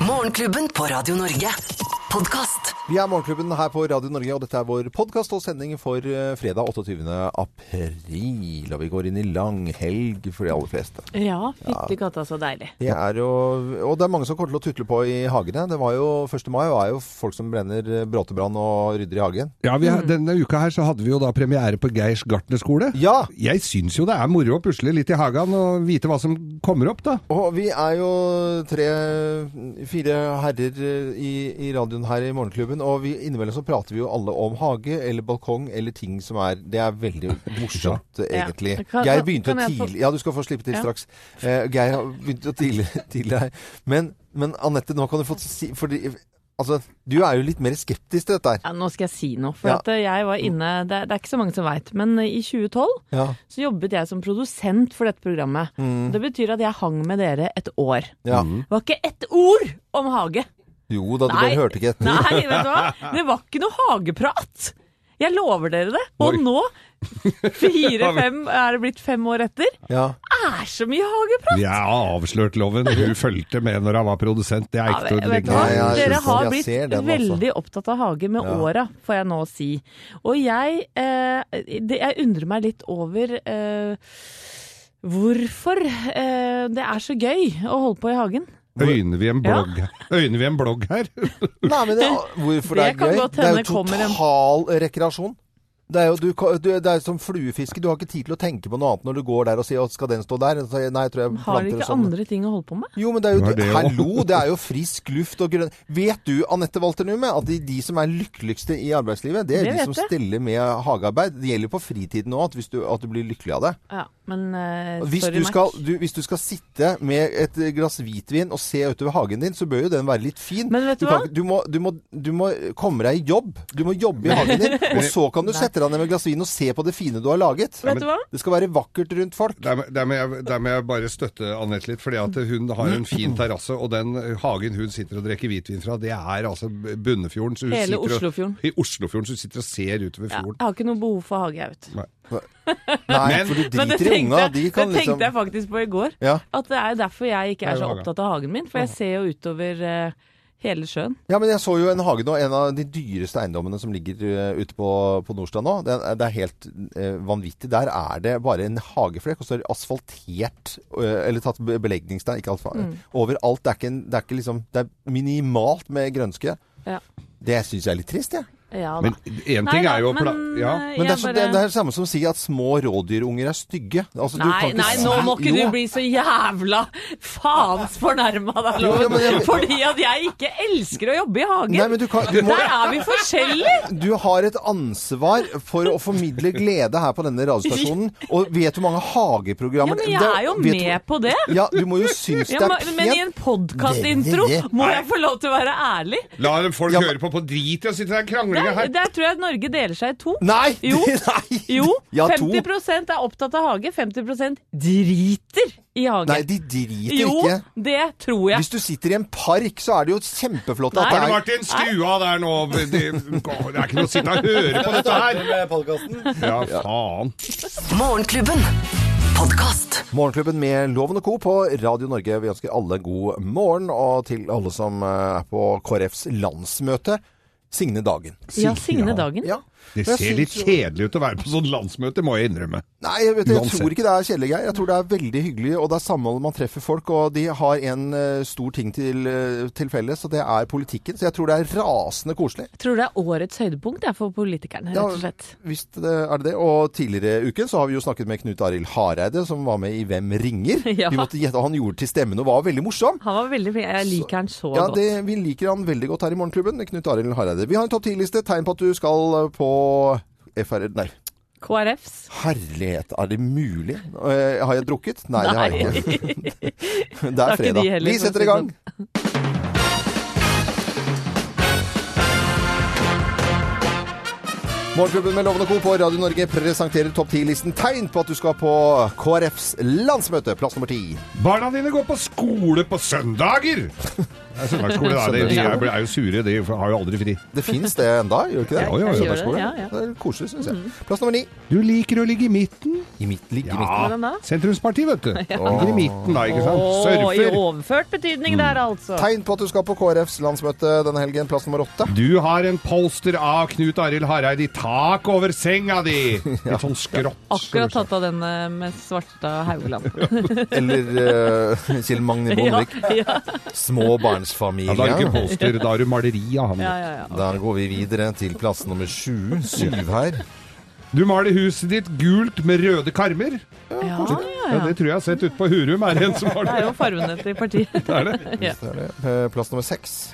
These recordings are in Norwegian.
Morgenklubben på Radio Norge. Podkast. Vi er Morgenklubben her på Radio Norge, og dette er vår podkast og sending for eh, fredag 28. april. Og vi går inn i langhelg for de aller fleste. Ja, fytti katta så deilig. Det er jo, og det er mange som kommer til å tutle på i hagene. Det var jo 1. mai og er jo folk som brenner eh, bråtebrann og rydder i hagen. Ja, vi, har- Denne uka her så hadde vi jo da premiere på Geirs gartnerskole. Ja! Jeg syns jo det er moro å pusle litt i hagen og vite hva som kommer opp, da. Og vi er jo tre-fire herrer eh, i, i radioen her i Morgenklubben, og vi, innimellom så prater vi jo alle om hage eller balkong eller ting som er Det er veldig morsomt, egentlig. Ja. Kan- Geir begynte tidlig Ja, du skal få slippe til Ja. straks. Uh, Geir har begynt jo tidlig, tidlig her. Men, men Anette, nå kan du få si fordi, Altså, du er jo litt mer skeptisk til dette her. Ja, nå skal jeg si noe, for Ja. at eh, jeg var inne det, er- det er ikke så mange som veit, men eh, i 2012 Ja. så jobbet jeg som produsent for dette programmet. Det betyr at jeg hang med dere et år. ja. Det var ikke ett ord om hage! Jo da, du Nei. bare hørte ikke etter. Nei, vet du hva? Det var ikke noe hageprat! Jeg lover dere det. Og Oi. nå, fire-fem, er det blitt fem år etter, Ja. er så mye hageprat! Jeg har avslørt loven. Hun fulgte med når han var produsent. Det er Ja, ikke å vet du hva? Dere har blitt den veldig opptatt av hage med Ja. åra, får jeg nå si. Og jeg, eh, det, jeg undrer meg litt over eh, hvorfor eh, det er så gøy å holde på i hagen. Øyner vi en blogg her? Øyner vi en blogg her? Nei, men det, hvorfor det Det er gøy? Det er jo total rekreasjon. Det er jo du, du, det er som fluefiske. Du har ikke tid til å tenke på noe annet når du går der og sier 'skal den stå der'? Nei, tror jeg Har dere ikke sånn. andre ting å holde på med? Jo, men det er jo Det er det. Hallo, det er jo frisk luft og grønn Vet du, Anette Walternumme, at de, de som er lykkeligste i arbeidslivet, det er Det de som jeg. steller med hagearbeid. Det gjelder på fritiden òg, at, du- at du blir lykkelig av det. Ja, men uh, Hvis sorry, du, skal, du, hvis du skal sitte med et glass hvitvin og se utover hagen din, så bør jo den være litt fin. Men vet du kan hva? ikke- Du må, du, må, du må komme deg i jobb. Du må jobbe i hagen din. Og så kan du sette deg ned med et glass vin og se på det fine du har laget. Vet du hva? Det skal være vakkert rundt folk. Der, må- der, må jeg, der må jeg bare støtte Anette litt, fordi at hun har en fin terrasse, og den hagen hun sitter og drikker hvitvin fra, det er altså Bunnefjorden. så hun Hele og- Oslofjorden. I Oslofjorden, så hun sitter og ser utover Ja, fjorden. jeg har ikke noe behov for hage, jeg vet. Nei. Nei, Men- for du driter i unga. De kan det tenkte liksom jeg faktisk på i går. ja. At det er derfor jeg ikke er så opptatt av hagen min. For jeg ser jo utover eh, hele sjøen. ja, men jeg så jo en hage nå. En av de dyreste eiendommene som ligger eh, ute på, på Nordstrand nå. Det det er helt eh, vanvittig. Der er det bare en hageflekk, og så er det asfaltert eh, Eller tatt be- belegningsstein, ikke asfalt. Mm. Overalt. Det er, ikke det er ikke liksom Det er minimalt med grønske. Ja. Det syns jeg er litt trist, jeg. Ja da. Men én Nei ting da, er jo men, Ja. eh, Men det er, så, bare- det, det er det samme som å si at små rådyrunger er stygge. Altså, du Nei, kan ikke nei, si- nå må ikke Jo. du bli så jævla faens fornærma, da, ja, Loven. jeg- Fordi at jeg ikke elsker å jobbe i hagen. Nei, men du, kan, du, må, Der er vi forskjellige! du har et ansvar for å formidle glede her på denne radiostasjonen. Og vet du hvor mange Ja, men jeg er jo vet du- med på det. Ja, du må jo synes det er men, men i en pent. podkastintro må jeg få lov til å være ærlig. La folk Ja, men- høre på på drit i å sitte der og krangle Der, her. der tror jeg Norge deler seg i to. Nei! Jo. nei. Jo, Ja, to. 50 er opptatt av hage, 50% driter i hage. Nei, de driter jo, ikke. det tror jeg. Hvis du sitter i en park, så er det jo kjempeflott at Nei. det Har du er Martin, skru av der nå. Det, det er ikke noe å sitte og høre på dette her. Ja, faen. Morgenklubben. Podkast. Morgenklubben med Loven og Co. på Radio Norge. Vi ønsker alle god morgen, og til alle som eh, er på KrFs landsmøte. Signe Dagen. Ja, Signe Dagen. Ja. Det ser litt synes kjedelig ut å være på sånn landsmøte, må jeg innrømme. Nei, jeg, vet, jeg tror ikke det er kjedelig, Geir. Jeg tror det er veldig hyggelig, og det er samhold man treffer folk. Og de har en eh, stor ting til, eh, til felles, og det er politikken. Så jeg tror det er rasende koselig. Jeg tror det er årets høydepunkt er for politikerne, Ja, rett og slett. Visst det er det det. Og tidligere i uken så har vi jo snakket med Knut Arild Hareide, som var med i Hvem ringer? Ja. Vi måtte gjette, Han gjorde til stemmen og var veldig morsom. Han var veldig. Jeg liker han så Ja, godt. det, Vi liker han veldig godt her i Morgenklubben. Knut Arild Hareide. Vi har en topp 10-liste. Tegn på at du skal på FR... Nei, KrFs. herlighet. Er det mulig? Eh, har jeg drukket? Nei, det har jeg ikke. det er fredag. Vi setter i gang. Morgenklubben med Lovende Co. på Radio Norge presenterer topp 10-listen tegn på at du skal på KrFs landsmøte. Plass nummer ti. Barna dine går på skole på søndager! Det er søndagsskole, da. De, de er, er jo sure, de har jo aldri fri. Det fins det enda, gjør det ikke det? Ja, ja, ja. det. Ja, ja. Det er koselig, syns jeg. Plass nummer ni. Du liker å ligge i midten. I midt, ligge i midten. Ja. sentrumsparti, vet du. Ligger i midten da, ikke sant? Surfer. i overført betydning der, altså. Tegn på at du skal på KrFs landsmøte denne helgen. Plass nummer åtte. Du har en polster av Knut Arild Hareide i tak over senga di. Litt sånn skrått. Akkurat tatt av den eh, med Svarta Haugland. Eller uh, Kjell Magne ja, Bondevik. Ja, Ja, da er det ikke polster, da er du maleri av han. ja, ja, ja. Da går vi videre til plass nummer sju. Syv her. Du maler huset ditt gult med røde karmer. ja, ja, Ja, det tror jeg har sett ute på Hurum. Er det en som har Det det? er jo fargene til partiet. Det er det. Det plass nummer seks.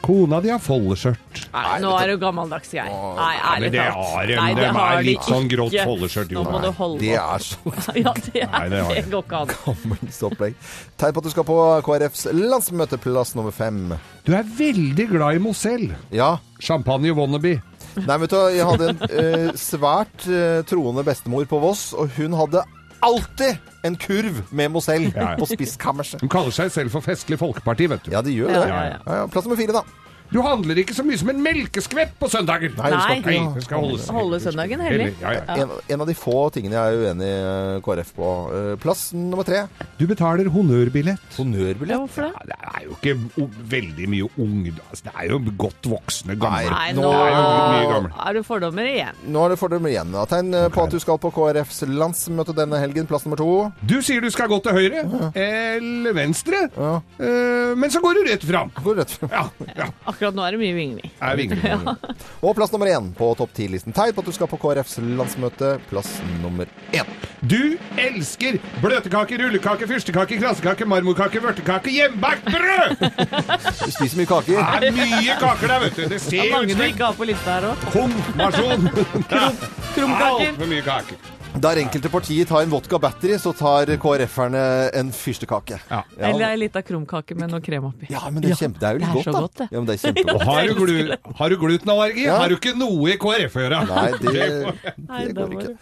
Kona di har foldeskjørt. Nei, nå er du gammeldags, Geir. Nei, ærlig det talt. har de. Nei, De har er de litt sånn grått foldeskjørt, jo. Nå må du holde Det er så Ja, det, Nei, er, det det går ikke an. gammelt opplegg. Tegn på at du skal på KrFs landsmøteplass nummer fem. Du er veldig glad i Mozell. Ja. Champagne wannabe. Nei, vet du, jeg hadde en eh, svært eh, troende bestemor på Voss, og hun hadde alltid en kurv med Mozell på spiskammerset. De kaller seg selv for Festlig Folkeparti, vet du. Ja, de gjør Ja, det. Plass nummer fire, da. Du handler ikke så mye som en melkeskvett på søndager. Nei, du skal Nei. det skal holde, Holde søndagen hellig. Ja, ja. En, en av de få tingene jeg er uenig i eh, KrF på. Eh, Plass nummer tre. Du betaler honnørbillett. Ja, Honnørbillett. hvorfor det? Ja, det er jo ikke veldig mye ungdom altså, Det er jo godt voksne gamle. Nei, nå nå er er du fordommer igjen. Nå er det fordommer igjen. da. Tegn okay. på at du skal på KrFs landsmøte denne helgen. Plass nummer to. Du sier du skal gå til høyre eller venstre, Ja. eh, men så går du rett fram. Går rett frem. Ja, ja. Akkurat nå er det mye vingling. Er vingling. Og plass nummer én på topp ti-listen. Tegn på at du skal på KrFs landsmøte. Plass nummer én. Du elsker bløtkake, rullekake, fyrstekake, kransekake, marmorkake, vørtekake, hjemmebakt brød! Du spiser mye kaker. Det er mye kaker der, vet du. Det Det ser er ut mange du som ikke har på lista her òg. konfirmasjon. Krumkaker. Altfor mye kaker. Der enkelte partier tar en vodka battery, så tar KrF-erne en fyrstekake. Ja. Eller ei lita krumkake med noe krem oppi. Ja, men det er, kjempe, det er jo litt det er så godt, godt, da. det. Ja, men det er kjempegodt. Har du, glu har du glutenallergi, Ja. har du ikke noe i KrF å gjøre. Nei, det, Nei, det går må ikke.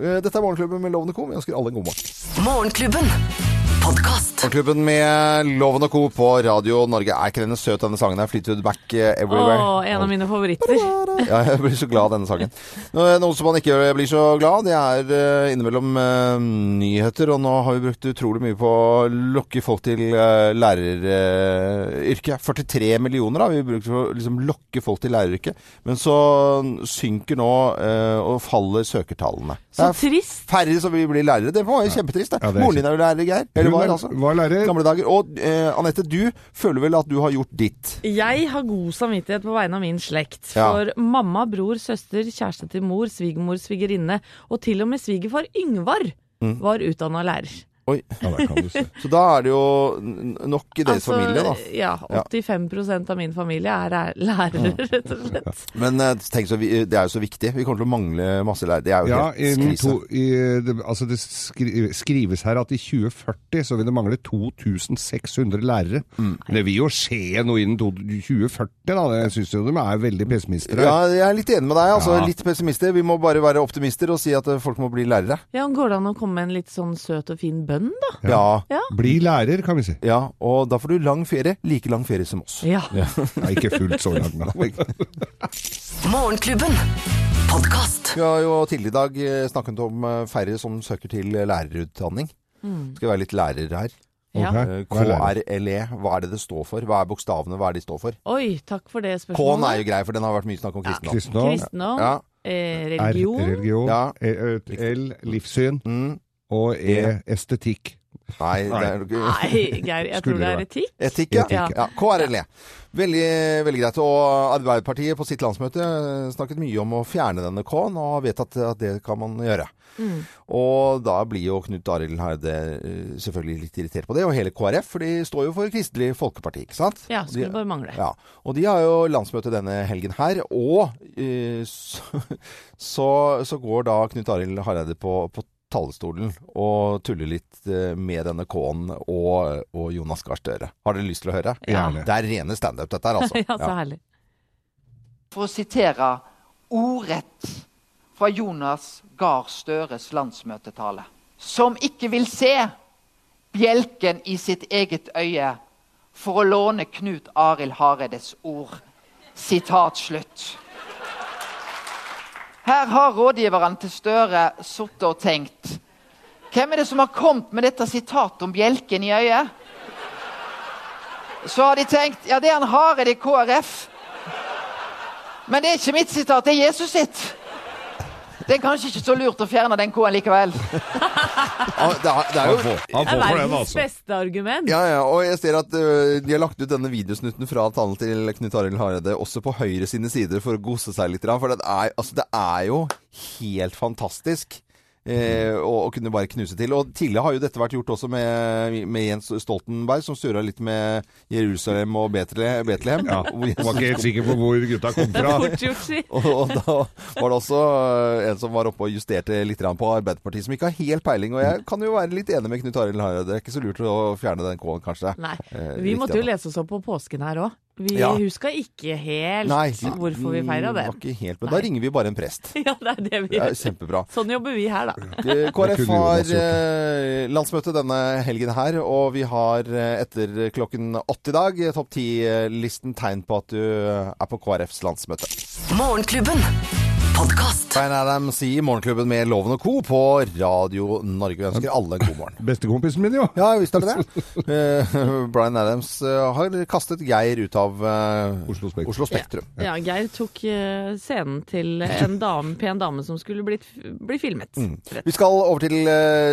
Eh, Dette er Morgenklubben med lovende kom Co. Vi ønsker alle en god morgen. Morgenklubben. Podkast. Morgenklubben med Loven og Co. på Radio Norge. Er ikke den søt, denne sangen her? Fleetwood Back eh, Everywhere. Åh, en av mine favoritter. Ja, jeg blir så glad av denne sangen. Nå, Noe som man ikke blir så glad det er eh, innimellom uh, nyheter. Og nå har vi brukt utrolig mye på å lokke folk til uh, læreryrket. 43 millioner har vi brukt for å liksom, lokke folk til læreryrket. Men så synker nå uh, og faller søkertallene. Så trist. færre som vil bli lærere. Det var jo kjempetrist. det. Ja, det Moren din er jo lærer, Geir. Eller hva var, altså. Var lærer. Gamle dager. Og eh, Anette, du føler vel at du har gjort ditt? Jeg har god samvittighet på vegne av min slekt. Ja. For mamma, bror, søster, kjæreste til mor, svigermor, svigerinne og til og med svigerfar Yngvar Mm. var utdanna lærer. Oi. Ja, kan du se. Så da er det jo nok i deres Altså, familie, da. Ja, 85% av min familie er lærere, rett og slett. Men eh, tenk så, vi- det er jo så viktig. Vi kommer til å mangle masse lærere. Det er jo Ja, helt krise. det, altså det skrives her at i 2040 så vil det mangle 2600 lærere. Mm. Det vil jo skje noe innen 2040, da. Jeg syns jo de er veldig pessimister. Ja, jeg er litt enig med deg. altså Ja. Litt pessimister. Vi må bare være optimister og si at eh, folk må bli lærere. Ja, Går det an å komme med en litt sånn søt og fin bønn, da? Ja. Ja. Bli lærer, kan vi si. ja. Og da får du lang ferie. Like lang ferie som oss. Ja. Nei, ikke fullt så langt, da. Morgenklubben. Podcast. Vi har jo tidligere i dag eh, snakket om eh, færre som søker til lærerutdanning. lærerutdanning. Skal være litt lærer her. Ja. Ok. Eh, Hva er? KRLE, hva er det det står for? Hva er bokstavene? Hva er de står for? Oi, takk for det spørsmålet. K-en er jo grei, for den har vært mye snakk om kristendom. Kristendom. Kristendom, Ja. eh, R, religion religion. Ja. E, L, livssyn. Mm. Og E, estetikk. Nei, Geir, jeg tror det er etikk. Etikk, ja. Etikk, ja. KRLE. Veldig, veldig greit. Og Arbeiderpartiet på sitt landsmøte snakket mye om å fjerne denne K-en, og har vedtatt at det kan man gjøre. Mm. Og da blir jo Knut Arild Hareide eh, selvfølgelig litt irritert på det, og hele KrF, for de står jo for Kristelig Folkeparti, ikke sant? Ja, skulle de- bare mangle. Ja, og de har jo landsmøte denne helgen her, og eh, så, så, så går da Knut Arild Hareide på, på talerstolen og tuller litt eh, med denne K-en og, og Jonas Gahr Støre. Har dere lyst til å høre? Ja. Det er rene standup, dette her, altså. Ja, så herlig. For å sitere ordrett fra Jonas Gahr Støres landsmøtetale. Som ikke vil se bjelken i sitt eget øye for å låne Knut Arild Hareides ord. Sitat slutt. Her har rådgiveren til Støre sittet og tenkt. Hvem er det som har kommet med dette sitatet om bjelken i øyet? Så har de tenkt ja, det er han Hareide i KrF. Men det er ikke mitt sitat, det er Jesus sitt. Det er kanskje ikke så lurt å fjerne den K-en likevel. Ja, det, er, det er Han jo får, han Det er for den, verdens altså. beste argument. ja, ja, og jeg ser at ø, de har lagt ut denne videosnutten fra talen til Knut Arild Hareide også på Høyre sine sider for å gose seg litt. For det er, altså, det er jo helt fantastisk. Eh, og, og kunne bare knuse til. Og tidligere har jo dette vært gjort også med, med Jens Stoltenberg, som surra litt med Jerusalem og Betle- Betlehem. Ja, var ikke helt sikker på hvor gutta kom fra. Og, og da var det også øh, en som var oppe og justerte litt på Arbeiderpartiet, som ikke har helt peiling. Og jeg kan jo være litt enig med Knut Arild Hareide. Det er ikke så lurt å fjerne den K-en, kanskje. Nei. Eh, Vi eh, måtte jo lese oss opp på påsken her òg. Vi Ja. huska ikke helt Nei, hvorfor vi feira det. Var ikke helt, men Nei. da ringer vi bare en prest. Ja, det er det vi gjør. kjempebra. Sånn jobber vi her, da. KrF har eh, landsmøte denne helgen her, og vi har eh, etter klokken åtte i dag eh, topp ti-listen tegn på at du er på KrFs landsmøte. Morgenklubben. Podkast. Brian Adams i Morgenklubben med Loven og Co. på Radio Norge. Vi ønsker alle en god morgen. Bestekompisen min, jo. Ja, visst er det det. Eh, Brian Adams eh, har kastet Geir ut av eh, Oslo Spektrum. Oslo Spektrum. Ja, Geir tok eh, scenen til en dame, pen dame som skulle blitt, bli filmet. Mm. Vi skal over til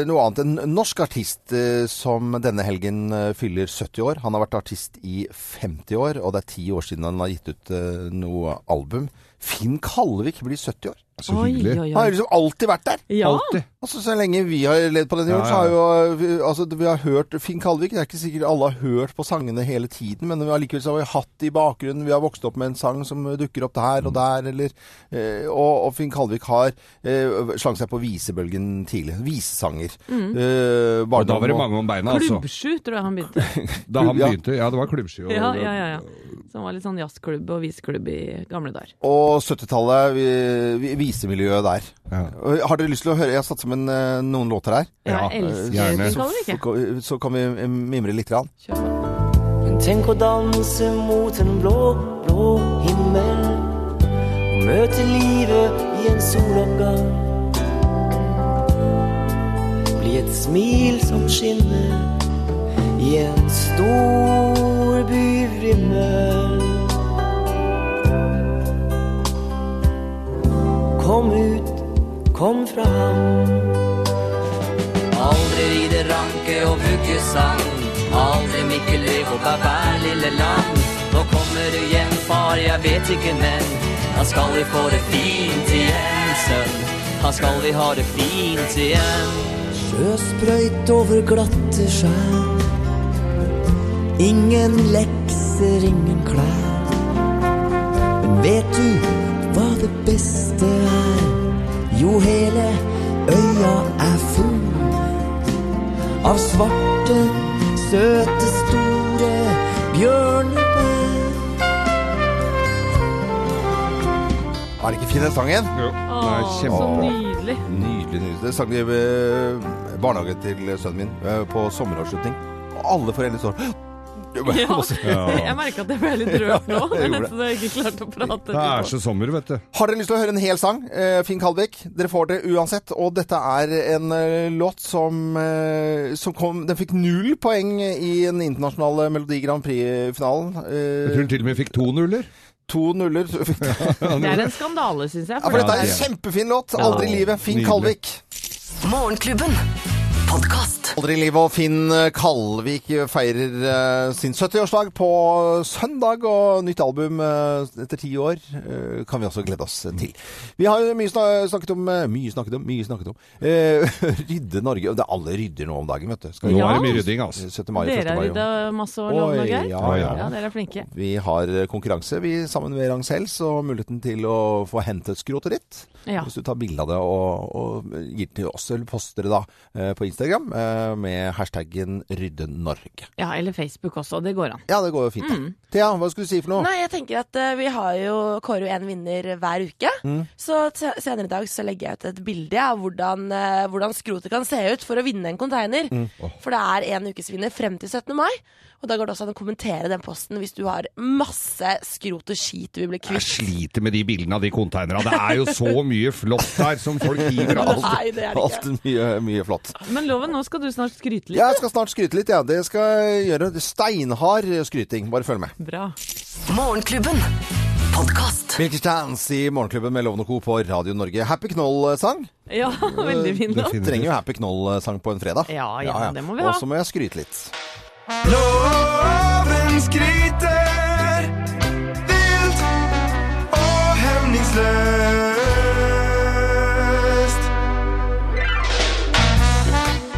noe annet. En norsk artist som denne helgen fyller 70 år. Han har vært artist i 50 år, og det er ti år siden han har gitt ut noe album. Finn Kalvik blir 70 år. Så Oi, hyggelig. oi, Han har liksom alltid vært der. Ja, Altid. Altså, Så lenge vi har levd på denne jorden, Ja, så har jo vi, altså, vi har hørt Finn Kalvik. Det er ikke sikkert alle har hørt på sangene hele tiden, men allikevel så har vi hatt det i bakgrunnen. Vi har vokst opp med en sang som dukker opp der og der, eller eh, og, og Finn Kalvik har eh, slangt seg på visebølgen tidlig. Visesanger. Eh, Og da var det mange om beina, altså. Klubbsju, tror jeg han begynte. Da han begynte, ja, det var klubbsju. Ja, ja, ja, ja. Som var litt sånn jazzklubb og viseklubb i gamle dager. Og 70-tallet, vi- vi- visemiljøet der. Ja. Har dere lyst til å høre? Jeg har satt sammen eh, noen låter her. Ja, jeg elsker gjerne. Så, så, så kan vi eh, mimre litt. Grann. Men tenk å danse mot en blå, blå himmel Og møte livet i en soloppgang Bli et smil som skinner i en stor byvrimmel Kom ut, kom fram Aldri ride ranke og vuggesang Aldri Mikkel Rev og Bærbær lille land. Nå kommer du hjem far, jeg vet ikke men Da skal vi få det fint igjen sønn. Da skal vi ha det fint igjen. Sjøsprøyt over glatte skjær. Ingen lekser, ingen klær. Men vet du søte, store bjørnebær. Er det ikke fin den sangen? Jo, er Åh, så kjempebra. nydelig. Nydelig, nydelig. Det sang i eh, barnehagen til sønnen min eh, på sommeravslutning. Og alle foreldre står Ja. Ja. Jeg merka at jeg ble litt rørt nå. Så jeg ikke klarte å prate. Det er så sommer, vet du. Har dere lyst til å høre en hel sang? Eh, Finn Kalvik. Dere får det uansett. Og dette er en eh, låt som, eh, som kom Den fikk null poeng i den internasjonale Melodi Grand Prix-finalen. Jeg tror den til og med fikk to nuller. to nuller. Det er en skandale, syns jeg. Ja, for dette er en kjempefin låt. Aldri i livet. Finn Kalvik. Morgenklubben. Podkast. Aldri i livet. Og Finn Kalvik feirer eh, sin 70-årsdag på søndag. Og nytt album eh, etter ti år eh, kan vi også glede oss til. Vi har jo mye sna- snakket om Mye snakket om, mye snakket om. eh, rydde Norge. Det er alle rydder nå om dagen, vet du. Skal Nå Ja. er det mye rydding, altså. 17. mai, Dere har rydda masse år nå, Norge? Ja, ja. ja, dere er flinke. Vi har konkurranse vi sammen med Rangsells og muligheten til å få hentet skrotet ditt. Ja. Hvis du tar bilde av det og, og gir det til oss, eller poster det da på Instagram eh, med hashtaggen ryddenorge. Ja, eller Facebook også. Det går an. Ja, det går jo fint. Mm. Thea, hva skulle du si for noe? Nei, jeg tenker at uh, vi har jo kårer jo en vinner hver uke. Mm. Så t- senere i dag så legger jeg ut et bilde av hvordan, uh, hvordan skrotet kan se ut for å vinne en container. Mm. For det er en ukesvinner frem til 17. mai. Og da går det også an å kommentere den posten hvis du har masse skrot og skit du vil bli Jeg sliter med de bildene av de konteinerne. Det er jo så mye flott her som folk hiver av. Nei, det er det ikke. Mye, mye flott. Men Loven, nå skal du snart skryte litt. Ja, Jeg skal snart skryte litt, ja. Det skal jeg gjøre. Steinhard skryting. Bare følg med. Bra. Morgenklubben. Podkast. Milky Chance i Morgenklubben med Loven og Co. på Radio Norge. Happy Knoll-sang. Ja, veldig fin låt. Trenger jo Happy Knoll-sang på en fredag. Ja, ja, det må vi ha. Og så må jeg skryte litt. Loven skryter vilt og hemningsløst.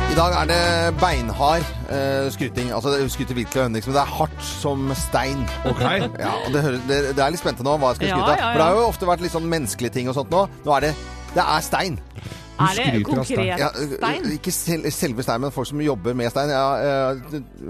I dag er det beinhard eh, skryting. Altså det skryter virkelig av Henriksen, men det er hardt som stein. Ok. Ja, og det, hører, det, det er litt spente nå hva jeg skal Ja, skryte av. ja, ja. For det har jo ofte vært litt sånn menneskelige ting og sånt nå. Nå er det det er stein. Er det konkret av stein. Ja, ikke sel selve stein, men folk som jobber med stein. Jeg har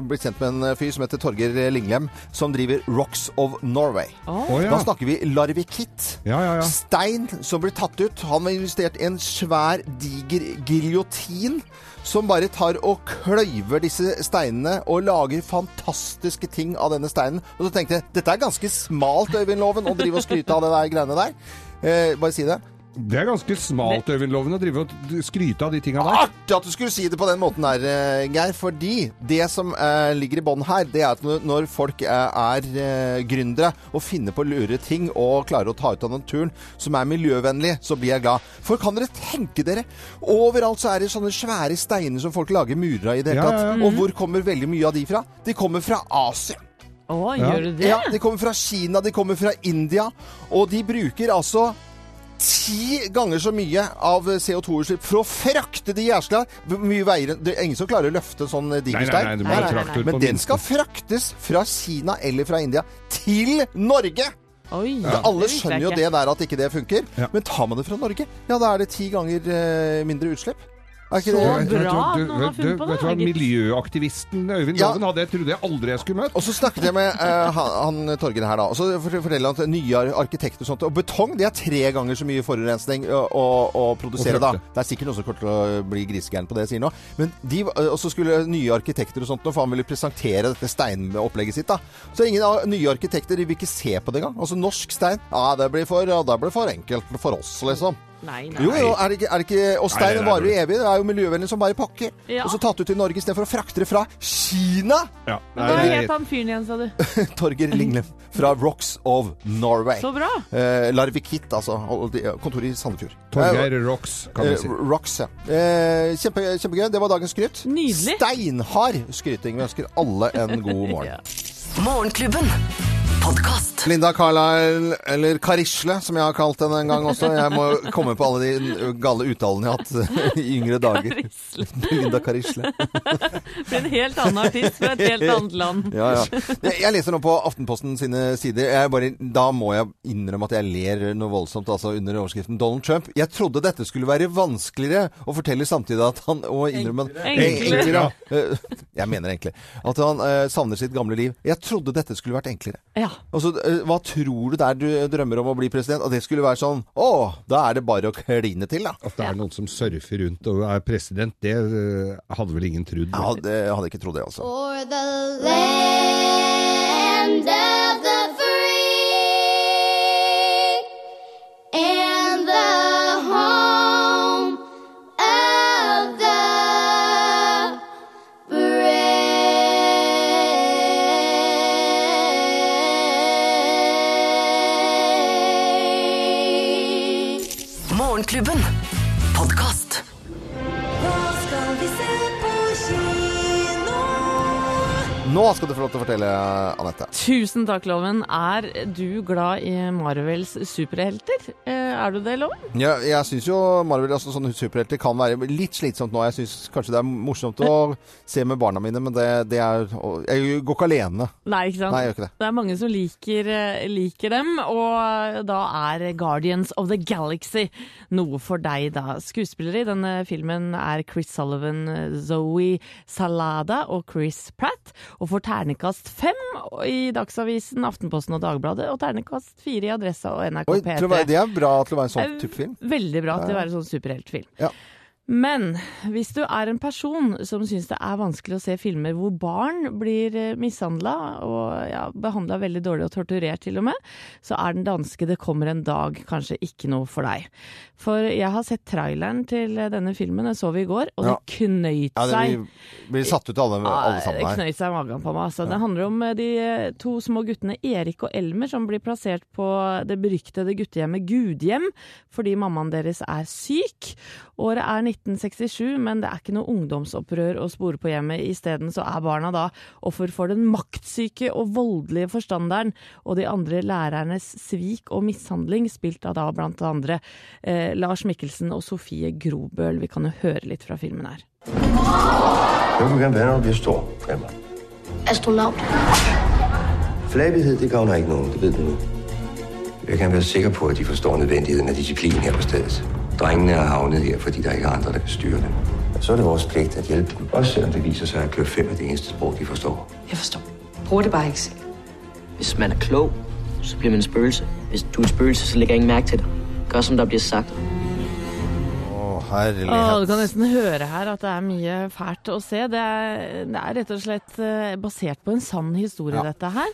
blitt kjent med en fyr som heter Torger Linglem, som driver Rocks of Norway. Oh. Oh, ja. Da snakker vi larvikitt. Ja, ja, ja. Stein som blir tatt ut. Han har investert i en svær, diger giljotin. Som bare tar og kløyver disse steinene og lager fantastiske ting av denne steinen. Og så tenkte jeg dette er ganske smalt, Øyvind Loven, å drive og skryte av det der greiene der. Eh, bare si det. Det er ganske smalt, Øyvind Loven, å drive og skryte av de tinga der. Artig at du skulle si det på den måten der, eh, Geir. Fordi det som eh, ligger i bånn her, det er at når, folk er, er eh, gründere og finner på lure ting og klarer å ta ut av naturen som er miljøvennlig, så blir jeg glad. For kan dere tenke dere? Overalt så er det sånne svære steiner som folk lager murer av i det hele Ja, tatt. ja, ja. Og hvor kommer veldig mye av de fra? De kommer fra Asia. Å, Ja. gjør du det? Ja, de kommer fra Kina, de kommer fra India, og de bruker altså ti ganger så mye av CO2-utslipp for å frakte de jæskla mye veier Det er ingen som klarer å løfte en sånn Nei, diger stein. Men den skal fraktes fra Kina eller fra India til Norge! Oi, ja. alle skjønner jo det der at ikke det funker. Ja. Men tar man det fra Norge, ja da er det ti ganger eh, mindre utslipp. Er ikke Så det? Vet du- du bra at noen har funnet på det, Vet du hva miljøaktivisten Øyvind Ja. Loven hadde? Jeg trodde jeg aldri jeg skulle møte. Og så snakket jeg med uh, han, han Torgeir her, da. Og så forteller han at nye arkitekter og sånt Og betong det er tre ganger så mye forurensning å, å, å produsere, da. Det er sikkert noen som kommer til å bli grisegæren på det jeg sier nå. Men de, og så skulle nye arkitekter og sånt nå, for han ville presentere dette steinopplegget sitt, da. Så ingen av nye arkitekter de vil ikke se på det engang. Altså norsk stein, ja det blir for, ja, det blir for enkelt for oss, liksom. Nei, nei. Jo, jo, er det ikke, er det ikke Og stein det er varer jo evig. Det er jo miljøvennlig som bare pakker. Ja. Og så tatt ut i Norge istedenfor å frakte det fra Kina. Ja. Hva Nei, het han fyren igjen, sa du? Torger Linglem fra Rocks of Norway. Så bra. Eh, Larvikit, altså. Kontoret i Sandefjord. Torgeir Rocks, kan Eh, vi si. Rocks, ja. Eh, kjempe, kjempegøy. Det var dagens skryt. Nydelig. Steinhard skryting. Vi ønsker alle en god morgen. Ja. Morgenklubben. Podkast. Linda Carlisle, eller Karisle, som jeg har kalt henne en gang også. Jeg må komme på alle de gale uttalene jeg har hatt i yngre dager. Karisle. Linda Karisle. Blir en helt annen artist fra et helt annet land. Ja, ja. Jeg, leser nå på Aftenposten sine sider. Bare, da må jeg innrømme at jeg ler noe voldsomt altså under overskriften Donald Trump. Jeg trodde dette skulle være vanskeligere å fortelle samtidig at han Og innrømme Enklere. Eh, Jeg mener enklere. At han eh, savner sitt gamle liv. Jeg trodde dette skulle vært enklere. Ja. Altså, eh, Hva tror du der du drømmer om å bli president? At det skulle være sånn Å, da er det bare å kline til, da. At det er noen som surfer rundt og er president, det øh, hadde vel ingen trodd. Ja, det jeg hadde ikke trodd det, altså. For the land Morgenklubben. Nå skal du få lov til å fortelle, Anette. Tusen takk, Loven. Er du glad i Marvels superhelter? Eh, er du det, Loven? Ja, jeg syns jo Marvel, altså sånne superhelter kan være litt slitsomt nå. Jeg syns kanskje det er morsomt å se med barna mine, men det, det er Jeg går ikke alene. Nei, ikke sant? Nei, jeg gjør ikke det. Det er mange som liker, eh, liker dem, og da er Guardians of the Galaxy noe for deg, da. Skuespillere i denne filmen er Chris Sullivan, Zoe Salada og Chris Pratt, og får ternekast fem i Dagsavisen, Aftenposten og Dagbladet, og ternekast fire i Adressa og NRK Oi, P3. til å være, det er bra til å være en sånn type film. Veldig bra til å være en sånn superheltfilm. Ja. Men hvis du er en person som syns det er vanskelig å se filmer hvor barn blir mishandla og ja, behandla veldig dårlig og torturert til og med, så er den danske 'Det kommer en dag' kanskje ikke noe for deg. For jeg har sett traileren til denne filmen, den så vi i går, og Ja. det knøyt Ja, det seg. blir, blir satt ut alle, alle Ja, her. Det knøyt seg i magen på meg. Altså. Det handler om eh, de eh, to små guttene Erik og Elmer som blir plassert på det beryktede guttehjemmet Gudhjem fordi mammaen deres er syk. Året er 1967, men det er ikke noe ungdomsopprør å spore på hjemmet. Isteden så er barna da offer for den maktsyke og voldelige forstanderen og de andre lærernes svik og mishandling, spilt av da blant andre eh, Lars Mikkelsen og Sofie Grobøl. Vi kan jo høre litt fra filmen her. Hvad vil du gerne være, når du bliver stor, Emma? Astronaut. Flabighed, det gavner ikke noen, det ved du nu. Jeg kan være sikker på, at de forstår nødvendigheden af disciplin her på stedet. Drengene er havnet her, fordi der ikke er andre, der kan styre dem. Så er det vores pligt at hjælpe dem, også selvom det viser sig, at klør fem er det eneste sprog, de forstår. Jeg forstår. Bruger det bare ikke selv. Hvis man er klog, så bliver man en spøgelse. Hvis du er en spøgelse, så lægger ingen mærke til dig. Gør, som der bliver sagt. Herlighet. Åh, du kan nesten høre her at det er mye fælt å se. Det er, det er rett og slett eh, basert på en sann historie, Ja. dette her.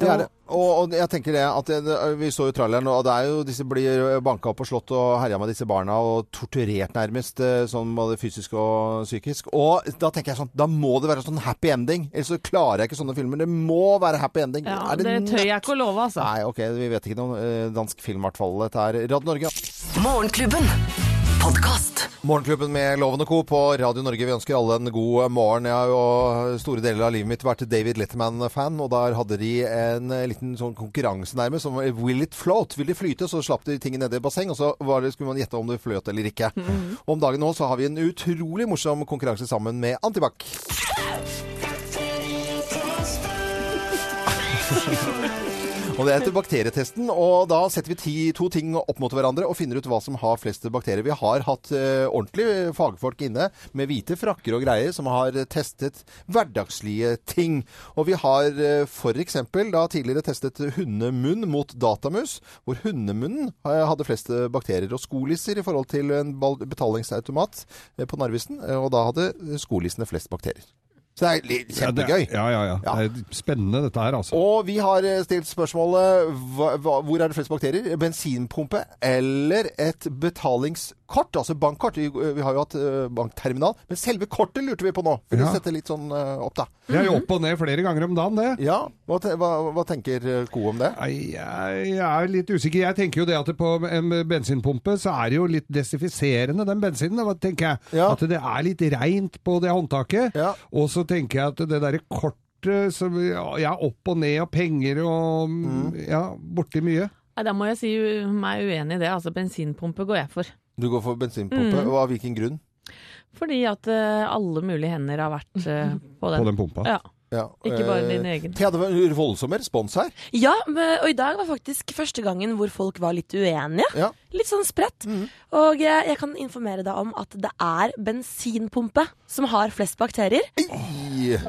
Det er det. Og, og jeg tenker det at det, det, Vi så jo traileren, og det er jo disse blir banka opp og slått og herja med disse barna og torturert nærmest, eh, sånn både fysisk og psykisk. Og da tenker jeg sånn Da må det være sånn happy ending. Ellers så klarer jeg ikke sånne filmer. Det må være happy ending. Ja, Er det tør jeg ikke å love, altså. Nei, ok, vi vet ikke noen eh, dansk film, i hvert fall. Dette er Radio Norge. Morgenklubben. Podkast. Morgenklubben med Loven og Co. på Radio Norge. Vi ønsker alle en god morgen. Jeg har jo store deler av livet mitt vært David Letterman-fan, og der hadde de en eh, liten sånn konkurranse nærmest som Will it float? Vil de flyte? Så slapp de ting ned i basseng, og så var det, skulle man gjette om det fløt eller ikke. Og om dagen nå så har vi en utrolig morsom konkurranse sammen med Antibac. Og det heter bakterietesten, og da setter vi ti, to ting opp mot hverandre og finner ut hva som har flest bakterier. Vi har hatt uh, ordentlige fagfolk inne med hvite frakker og greier som har eh, testet hverdagslige ting. Og vi har uh, for eksempel da tidligere testet hundemunn mot datamus, hvor hundemunnen eh, hadde flest eh, bakterier og skolisser i forhold til en betalingsautomat eh, på Narvesen, eh, og da hadde skolissene flest bakterier. Så det er litt kjempegøy. Ja, ja, ja, ja. Det er spennende dette her, altså. Og vi har eh, stilt spørsmålet hva, hva, hvor er det flest bakterier? Bensinpumpe eller et betalingskort? Altså bankkort. Vi, vi har jo hatt eh, bankterminal. Men selve kortet lurte vi på nå. For Ja. å sette litt sånn eh, opp, da. Det er jo opp og ned flere ganger om dagen, det. Ja, hva, te, hva, hva tenker eh, Co om det? Jeg, jeg er litt usikker. Jeg tenker jo det at det på en bensinpumpe så er det jo litt desinfiserende, den bensinen. Hva tenker jeg? Ja. At det er litt reint på det håndtaket. Ja. Og så tenker jeg at det derre kortet som Ja, opp og ned og penger og Mm. Ja, borti mye. Da må jeg si meg uenig i det. Altså, bensinpumpe går jeg for. Du går for bensinpumpe. Og av hvilken grunn? Fordi at eh, alle mulige hender har vært eh, på den. På den pumpa. Ja. Ja, Ikke bare eh, din egen. Thea, det var en voldsom respons her. Ja, og i dag var faktisk første gangen hvor folk var litt uenige. Ja. Litt sånn spredt. Og jeg, jeg kan informere deg om at det er bensinpumpe som har flest bakterier.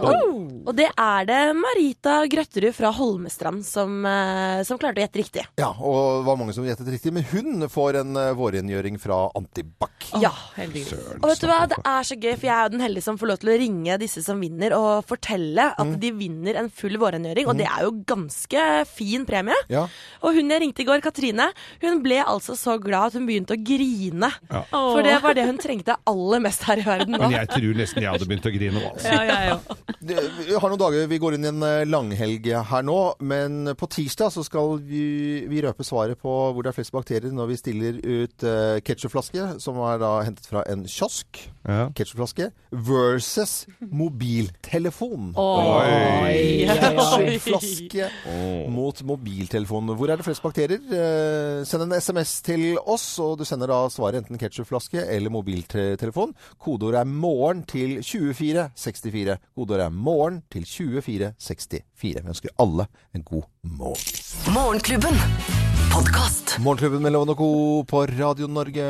Og, og det er det Marita Grøtterud fra Holmestrand som, eh, som klarte å gjette riktig. ja, og det var mange som gjettet riktig. Men hun får en vårrengjøring fra Antibac. Ja. Heldigvis. Og vet du hva, det er så gøy, for jeg er jo den heldige som får lov til å ringe disse som vinner, og fortelle at de vinner en full vårrengjøring. Og det er jo ganske fin premie. Ja. Og hun jeg ringte i går, Katrine, hun ble altså så glad at hun begynte å grine. Ja. For det var det hun trengte aller mest her i verden nå. Men jeg tror nesten jeg hadde begynt å grine nå. Altså. Ja, òg. Vi har noen dager, vi går inn i en eh, langhelg her nå, men på tirsdag så skal vi, vi røpe svaret på hvor det er flest bakterier når vi stiller ut uh, ketchupflaske, som er da hentet fra en kiosk. Ja. ketsjupflaske, versus mobiltelefon. Oi. Ketchupflaske mot mobiltelefon. Hvor er det flest bakterier? Eh, send en SMS til oss, og du sender da svaret enten ketchupflaske eller mobiltelefon. Kodeordet er 'morgen' til 2464. Kodeordet er 'morgen' til 2464. Vi ønsker alle en god morgen. Morgenklubben. Podkast. Morgenklubben med Loven og Co. på Radio Norge.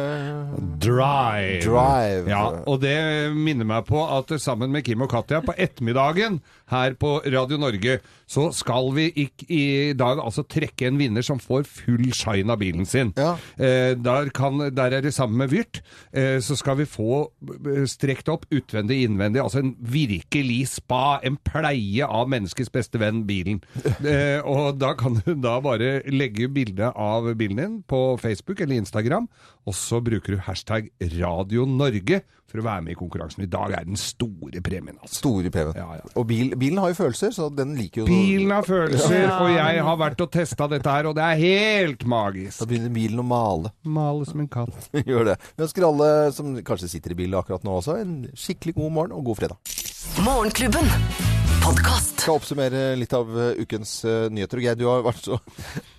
Drive. Drive. Ja, og det minner meg på at sammen med Kim og Katja på ettermiddagen her på Radio Norge, så skal vi ikk- i dag altså trekke en vinner som får full shine av bilen sin. Eh, der, kan, der er det sammen med Vyrt, eh, så skal vi få eh, strekt opp utvendig innvendig, altså en virkelig spa, en pleie av menneskets beste venn, bilen. Eh, og da kan du da bare legge bilde av bilen din på Facebook eller Instagram, og så bruker du hashtag Radio Norge for å være med i konkurransen. I dag er den store premien, altså. Store premien. Og bil, bilen har jo følelser, så den liker jo Bilen har følelser, Ja. og jeg har vært og testa dette her, og det er helt magisk. Da begynner bilen å male. Male som en katt. Gjør det. Vi ønsker alle som kanskje sitter i bilen akkurat nå også, en skikkelig god morgen og god fredag. Morgenklubben. Podkast. Skal oppsummere litt av uh, ukens uh, nyheter. Geir, du har vært så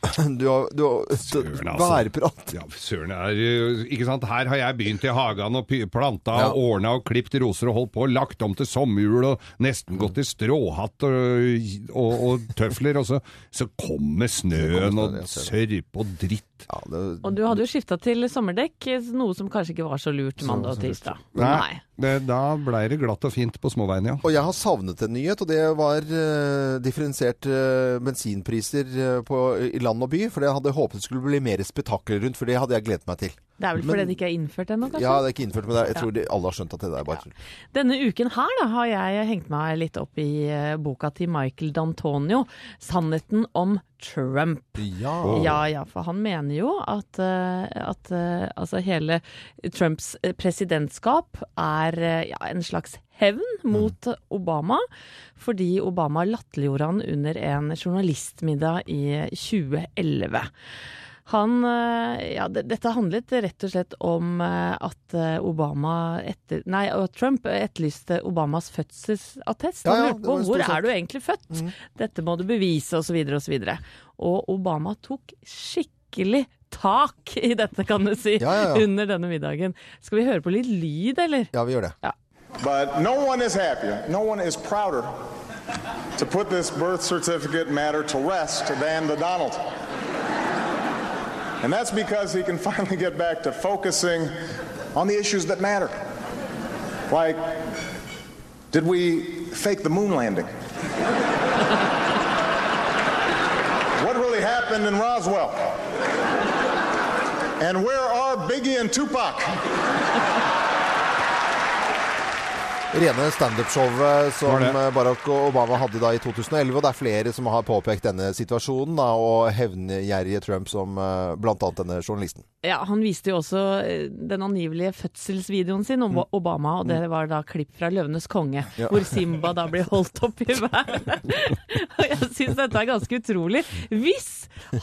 Du har, du har Søren, altså. værprat. Ja, søren er uh, Ikke sant, her har jeg begynt i hagen og planta Ja. og ordna og klipt roser og holdt på, lagt om til sommerhjul og nesten gått i stråhatt og, og, og tøfler, og så, så kommer snøen og sørpe og dritt. Og du hadde jo skifta til sommerdekk, noe som kanskje ikke var så lurt mandag og tirsdag. Nei, det, da blei det glatt og fint på småveiene, ja. Og jeg har savnet en nyhet, og det var uh, differensiert uh, bensinpriser uh, på, i land og by. For jeg hadde håpet det skulle bli mer spetakkel rundt, for det hadde jeg gledet meg til. Det er vel fordi det ikke er innført ennå, kanskje? Ja, det er ikke innført, men jeg Ja. tror de, alle har skjønt at det er bare tull. Denne uken her da, har jeg hengt meg litt opp i eh, boka til Michael D'Antonio, 'Sannheten om Trump'. Ja. ja, ja, for han mener jo at, eh, at eh, altså hele Trumps presidentskap er ja, en slags hevn mot Obama, fordi Obama latterliggjorde han under en journalistmiddag i 2011. Han, eh, ja, dette handlet rett og slett om eh, at eh, Obama etter, nei, Trump etterlyste Obamas fødselsattest. Han ja, lurte på hvor er du egentlig født? Dette må du bevise, osv., osv. Og Obama tok skikkelig tak i dette, kan du si, Ja, ja, ja. under denne middagen. Skal vi høre på litt lyd, eller? Ja, vi gjør det. Ja. But no one is happier, no one is prouder to put this birth certificate matter to rest than the Donald. And that's because he can finally get back to focusing on the issues that matter. Like, did we fake the moon landing? what really happened in Roswell? And where are Biggie and Tupac? Rene standup-showet som eh, Barack Obama hadde da i 2011. Og det er flere som har påpekt denne situasjonen, da, og hevngjerrige Trump som bl.a. blant annet denne journalisten. Ja, Han viste jo også eh, den angivelige fødselsvideoen sin om Obama, og det var da klipp fra 'Løvenes konge', Ja. hvor Simba da blir holdt opp i været. og jeg syns dette er ganske utrolig. Hvis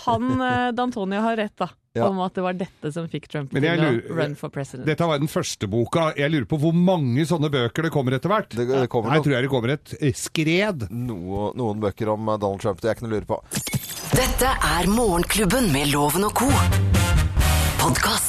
han eh, D'Antonio har rett, da, Ja. om at det var dette som fikk Trump til å run for president. Dette var den første boka. Jeg lurer på hvor mange sånne bøker det kommer etter hvert. Det kommer Her tror jeg det kommer et eh, skred. Noe, noen bøker om eh, Donald Trump, det er ikke noe å lure på. Dette er Morgenklubben med Loven og co. Podkast.